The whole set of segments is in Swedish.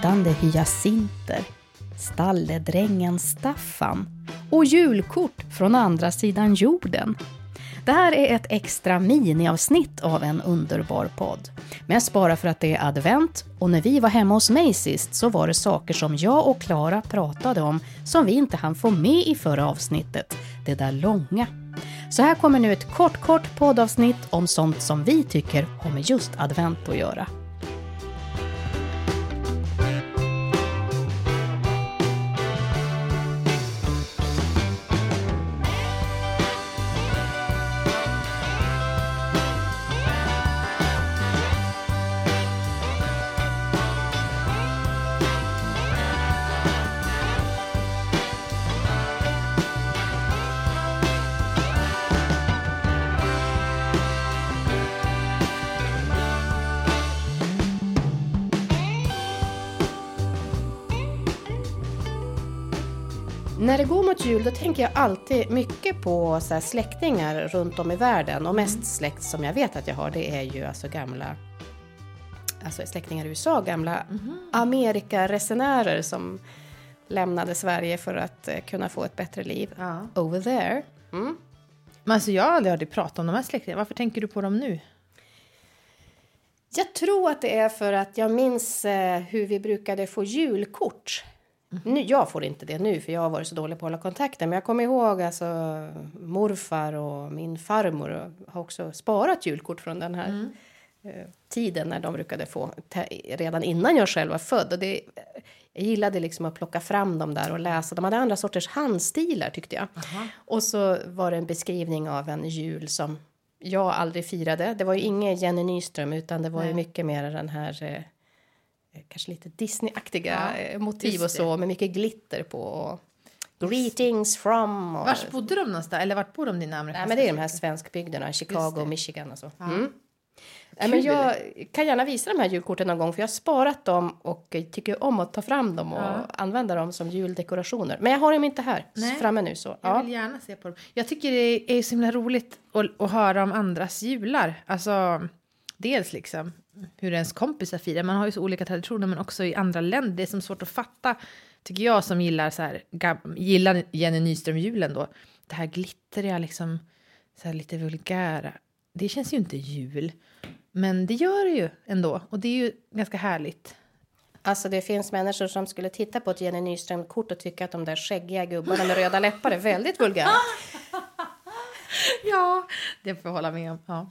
doftande hyacinter, stalledrängen Staffan och julkort från andra sidan jorden. Det här är ett extra miniavsnitt av en underbar podd. Mest bara för att det är advent och när vi var hemma hos mig sist så var det saker som jag och Klara pratade om som vi inte hann få med i förra avsnittet. Det där långa. Så här kommer nu ett kort, kort poddavsnitt om sånt som vi tycker har med just advent att göra. När det går mot jul då tänker jag alltid mycket på så släktingar runt om i världen och mest släkt som jag vet att jag har det är ju alltså gamla alltså släktingar i USA, gamla Amerikaresenärer som lämnade Sverige för att eh, kunna få ett bättre liv Ja. over there. Mm. Men alltså jag har aldrig hört dig prata om de här släktingarna. Varför tänker du på dem nu? Jag tror att det är för att jag minns eh, hur vi brukade få julkort. Nu, jag får inte det nu för jag har varit så dålig på att hålla kontakten. Men jag kommer ihåg alltså morfar och min farmor har också sparat julkort från den här eh, tiden när de brukade få redan innan jag själv var född. Och det, jag gillade liksom att plocka fram dem där och läsa. De hade andra sorters handstilar tyckte jag. Och så var det en beskrivning av en jul som jag aldrig firade. Det var ju ingen Jenny Nyström utan det var ju Nej. mycket mer den här eh, kanske lite Disney-aktiga Ja, eh, motiv och så med mycket glitter på. Och greetings from. Och, Vart bodde de någonstans? Eller vart bor de dina Nej, amerikanska men det är de här svenskbygderna, Chicago. Michigan och så. Ja. Mm. Nej, men jag kan gärna visa de här julkorten någon gång för jag har sparat dem och tycker om att ta fram dem och Ja. använda dem som juldekorationer. Men jag har dem inte här Nej. framme nu så. Jag Ja. vill gärna se på dem. Jag tycker det är så himla roligt att, att höra om andras jular. Alltså, dels liksom hur ens kompisar firar. Man har ju så olika traditioner, men också i andra länder. Det är som svårt att fatta, tycker jag som gillar, så här, gillar Jenny Nyström-julen då. Det här glittriga, liksom, så här lite vulgära. Det känns ju inte jul. Men det gör det ju ändå. Och det är ju ganska härligt. Alltså det finns människor som skulle titta på ett Jenny Nyström-kort och tycka att de där skäggiga gubbarna med röda läppar är väldigt vulgära. Ja, det får jag hålla med om. Ja.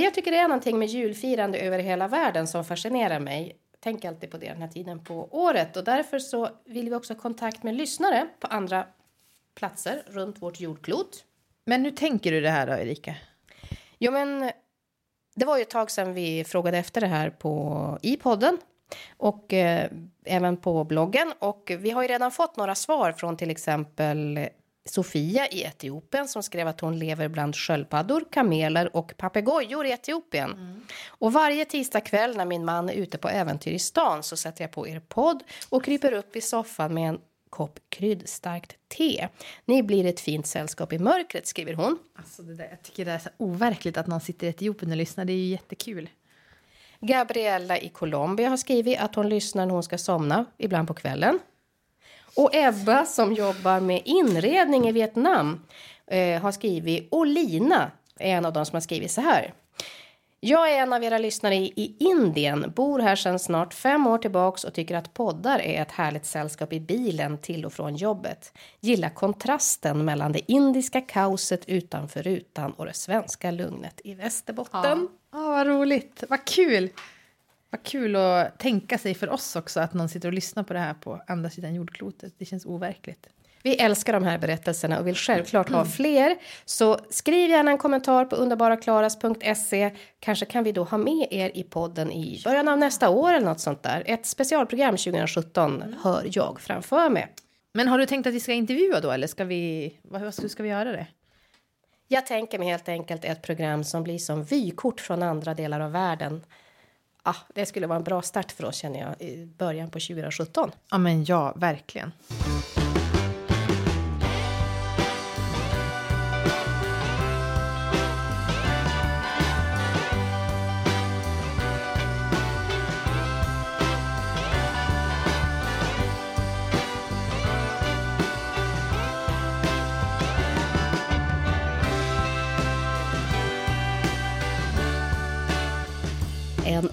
Jag tycker det är någonting med julfirande över hela världen som fascinerar mig. Tänk alltid på det den här tiden på året och därför så vill vi också ha kontakt med lyssnare på andra platser runt vårt jordklot. Men hur tänker du det här då, Erika? Jo, men det var ju ett tag sedan vi frågade efter det här på, i podden och eh, även på bloggen. Och vi har ju redan fått några svar från till exempel Sofia i Etiopien som skrev att hon lever bland sköldpaddor, kameler och papegojor i Etiopien. Och varje tisdag kväll när min man är ute på äventyr i stan så sätter jag på er podd och kryper upp i soffan med en kopp kryddstarkt te. Ni blir ett fint sällskap i mörkret, skriver hon. Alltså det där, jag tycker det är så overkligt att någon sitter i Etiopien och lyssnar. Det är ju jättekul. Gabriella i Colombia har skrivit att hon lyssnar när hon ska somna, ibland på kvällen. Och Ebba som jobbar med inredning i Vietnam eh, har skrivit, och Lina är en av dem som har skrivit så här. Jag är en av era lyssnare i, i Indien, bor här sedan snart fem år tillbaks och tycker att poddar är ett härligt sällskap i bilen till och från jobbet. Gillar kontrasten mellan det indiska kaoset utanför rutan och det svenska lugnet i Västerbotten. Ja, vad roligt. Vad kul. Vad kul att tänka sig för oss också att någon sitter och lyssnar på det här på andra sidan jordklotet. Det känns overkligt. Vi älskar de här berättelserna och vill självklart ha fler. Så skriv gärna en kommentar på underbaraklaras.se. Kanske kan vi då ha med er i podden i början av nästa år eller något sånt där. Ett specialprogram 2017 hör jag framför mig. Men har du tänkt att vi ska intervjua då eller ska vi, vad- hur ska vi göra det? Jag tänker mig helt enkelt ett program som blir som vykort från andra delar av världen. Ah, det skulle vara en bra start för oss känner jag i början på 2017. Ja men ja, verkligen.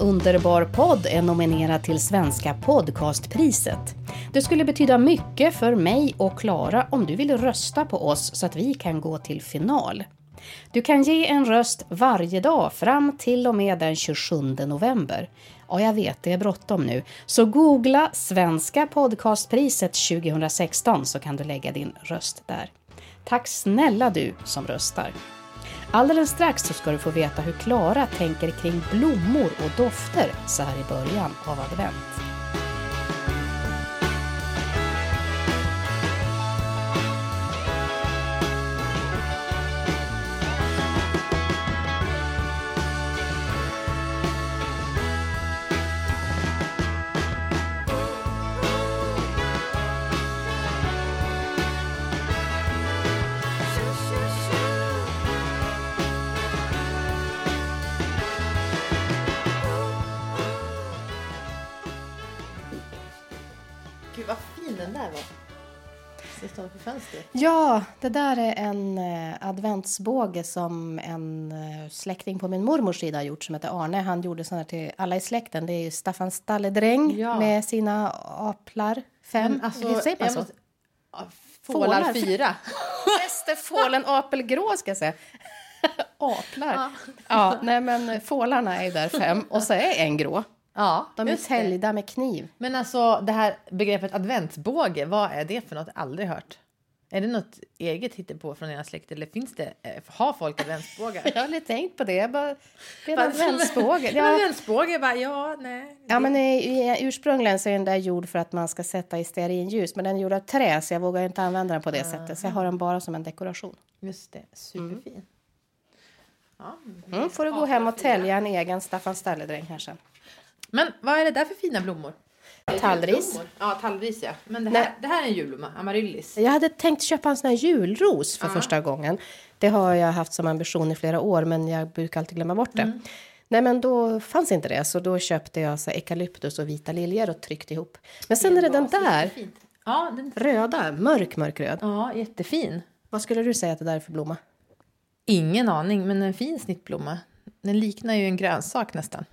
Underbar podd är nominerad till Svenska podcastpriset. Det skulle betyda mycket för mig och Klara om du vill rösta på oss så att vi kan gå till final. Du kan ge en röst varje dag fram till och med den 27 november. Ja, jag vet, det är bråttom nu. Så googla Svenska podcastpriset 2016 så kan du lägga din röst där. Tack snälla du som röstar. Alldeles strax så ska du få veta hur Klara tänker kring blommor och dofter så här i början av advent. Gud vad fin den där var. Det står på fönstret. Ja, det där är en eh, adventsbåge som en eh, släkting på min mormors sida har gjort som heter Arne. Han gjorde här till alla i släkten. Det är Staffan Stalledräng Ja. med sina aplar. Fem, Men alltså, säger man så? måste- Ja, Fålar Fålar. fyra. Västerfålen apelgrå ska jag säga. Aplar. Ja. Ja. nej men fålarna är där fem och så är en grå. Ja, De är just det. täljda med kniv. Men alltså det här begreppet adventsbåge, vad är det för något? Aldrig hört. Är det något eget hittepå från era släkt eller finns det, eh, har folk adventsbågar? Jag har aldrig tänkt på det. Jag bara, det är en adventsbåge. En Ja. adventsbåge, bara ja, nej. Ja, men i, ursprungligen så är den där gjord för att man ska sätta i stearinljus. Men den är gjord av trä så jag vågar inte använda den på det sättet. Så jag har den bara som en dekoration. Just det, superfin. Ja. Mm, får du gå hem och tälja en egen Staffan Stalledräng här sen. Men vad är det där för fina blommor? Tallris. Ja, tallris ja. Men det Nej. här, det här är en julblomma, amaryllis. Jag hade tänkt köpa en sån här julros för första gången. Det har jag haft som ambition i flera år men jag brukar alltid glömma bort det. Nej men då fanns inte det så då köpte jag så eukalyptus och vita liljor och tryckte ihop. Men sen är det den där. Ja, den, röda, mörk mörkröd. ja, jättefin. Vad skulle du säga att det där är för blomma? Ingen aning, men en fin snittblomma. Den liknar ju en grönsak nästan.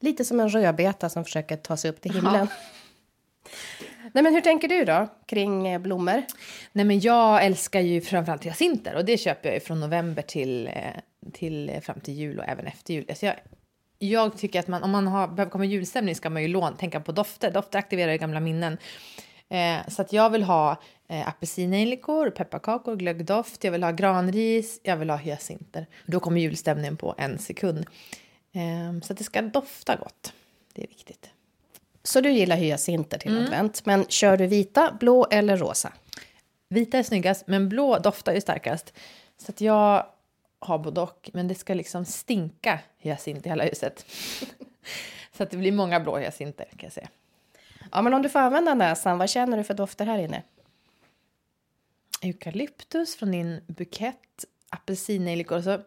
Lite som en rödbeta som försöker ta sig upp till himlen. Nej, men hur tänker du då kring eh, blommor? Nej, men jag älskar ju framförallt hyacinter och det köper jag från november till, eh, till eh, fram till jul och även efter jul. Alltså jag, jag tycker att man, om man har, behöver komma i julstämning ska man ju lån, tänka på dofter. Dofter aktiverar gamla minnen. Eh, så att jag vill ha eh, apelsinejlikor, pepparkakor, glöggdoft, jag vill ha granris, jag vill ha hyacinter. Då kommer julstämningen på en sekund. Eh, så att det ska dofta gott. Det är viktigt. Så du gillar hyacinter till advent, men kör du vita, blå eller rosa? Vita är snyggast, men blå doftar ju starkast. Så att jag har både och, men det ska liksom stinka hyacint i hela huset. så att det blir många blå hyacinter kan jag säga. Ja, men om du får använda näsan, vad känner du för dofter här inne? Eukalyptus från din bukett, apelsinejlikor och så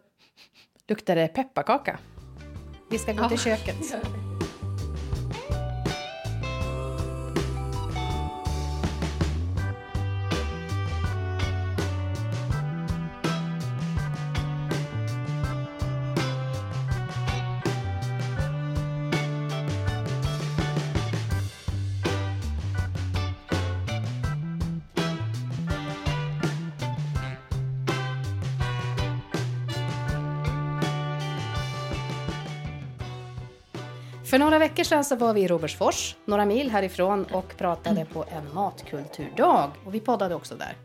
luktar det pepparkaka. Vi ska gå till köket. För några veckor sedan så var vi i Robertsfors, några mil härifrån och pratade på en matkulturdag. Och vi poddade också där.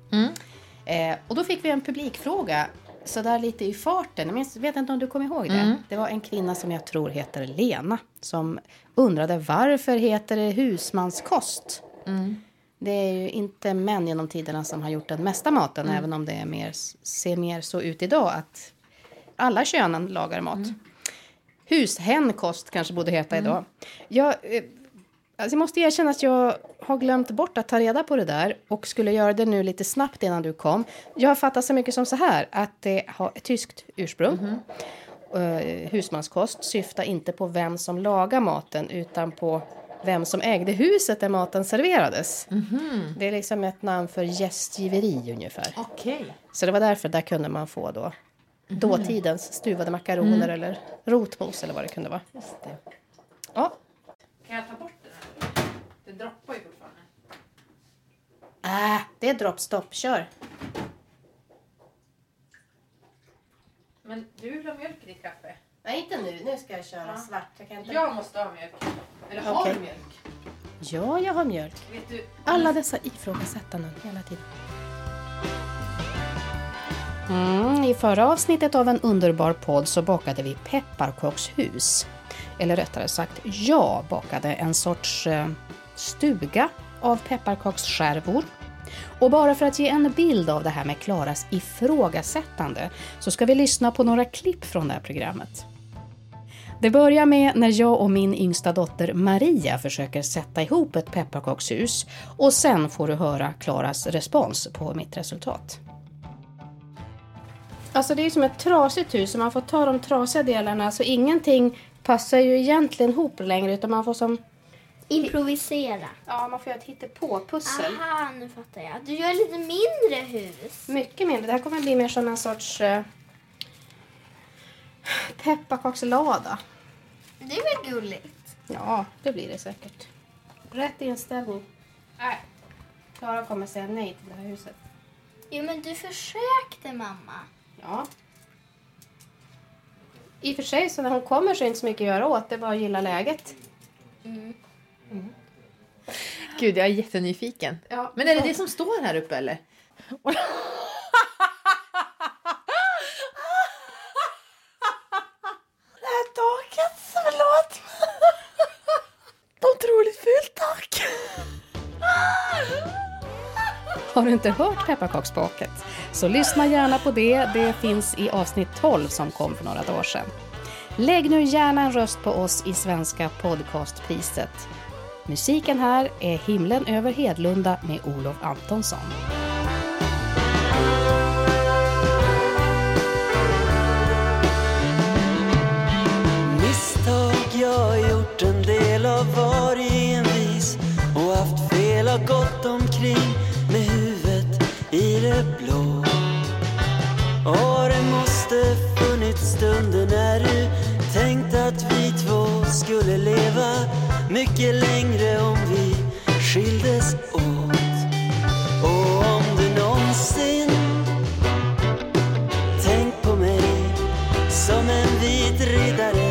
Eh, och då fick vi en publikfråga, så där lite i farten. Jag minns, vet inte om du kommer ihåg det? Det var en kvinna som jag tror heter Lena som undrade varför heter det husmanskost? Det är ju inte män genom tiderna som har gjort den mesta maten, även om det mer, ser mer så ut idag att alla könen lagar mat. Hushänkost kanske borde heta idag. Jag, eh, alltså jag måste erkänna att jag har glömt bort att ta reda på det där och skulle göra det nu lite snabbt innan du kom. Jag har fattat så mycket som så här att det har ett tyskt ursprung. Eh, husmanskost syftar inte på vem som lagar maten utan på vem som ägde huset där maten serverades. Det är liksom ett namn för gästgiveri ungefär. Okej. Så det var därför där kunde man få då dåtidens stuvade makaroner eller rotmos eller vad det kunde vara. Just det. Ja. Kan jag ta bort den här? Det droppar ju fortfarande. Äh, det är droppstopp. Kör. Men du vill ha mjölk i ditt kaffe? Nej, inte nu. Nu ska jag köra Ja. svart. Jag kan inte... Jag måste ha mjölk. Eller har Okej. du mjölk? Ja, jag har mjölk. Alla dessa ifrågasättanden hela tiden. Mm, I förra avsnittet av En underbar podd så bakade vi pepparkakshus. Eller rättare sagt, jag bakade en sorts eh, stuga av pepparkaksskärvor. Och bara för att ge en bild av det här med Klaras ifrågasättande så ska vi lyssna på några klipp från det här programmet. Det börjar med när jag och min yngsta dotter Maria försöker sätta ihop ett pepparkakshus och sen får du höra Klaras respons på mitt resultat. Alltså det är som ett trasigt hus så man får ta de trasiga delarna så ingenting passar ju egentligen ihop längre utan man får som Improvisera. Ja, man får göra ett hittepå-pussel. Aha, nu fattar jag. Du gör lite mindre hus. Mycket mindre. Det här kommer bli mer som en sorts eh, pepparkakslada. Det är väl gulligt? Ja, det blir det säkert. Rätt inställning. Nej, Klara kommer säga nej till det här huset. Jo, men du försökte mamma. Ja. I och för sig så när hon kommer så är det inte så mycket att göra åt. Det är bara att gilla läget. Gud, jag är jättenyfiken. Ja. Men är det det som står här uppe eller? Har du inte hört pepparkaksbaket? Så lyssna gärna på det. Det finns i avsnitt 12 som kom för några dagar sedan. Lägg nu gärna en röst på oss i Svenska podcastpriset. Musiken här är Himlen över Hedlunda med Olof Antonsson. Mycket längre om vi skildes åt. Och om du någonsin tänkt på mig som en vit riddare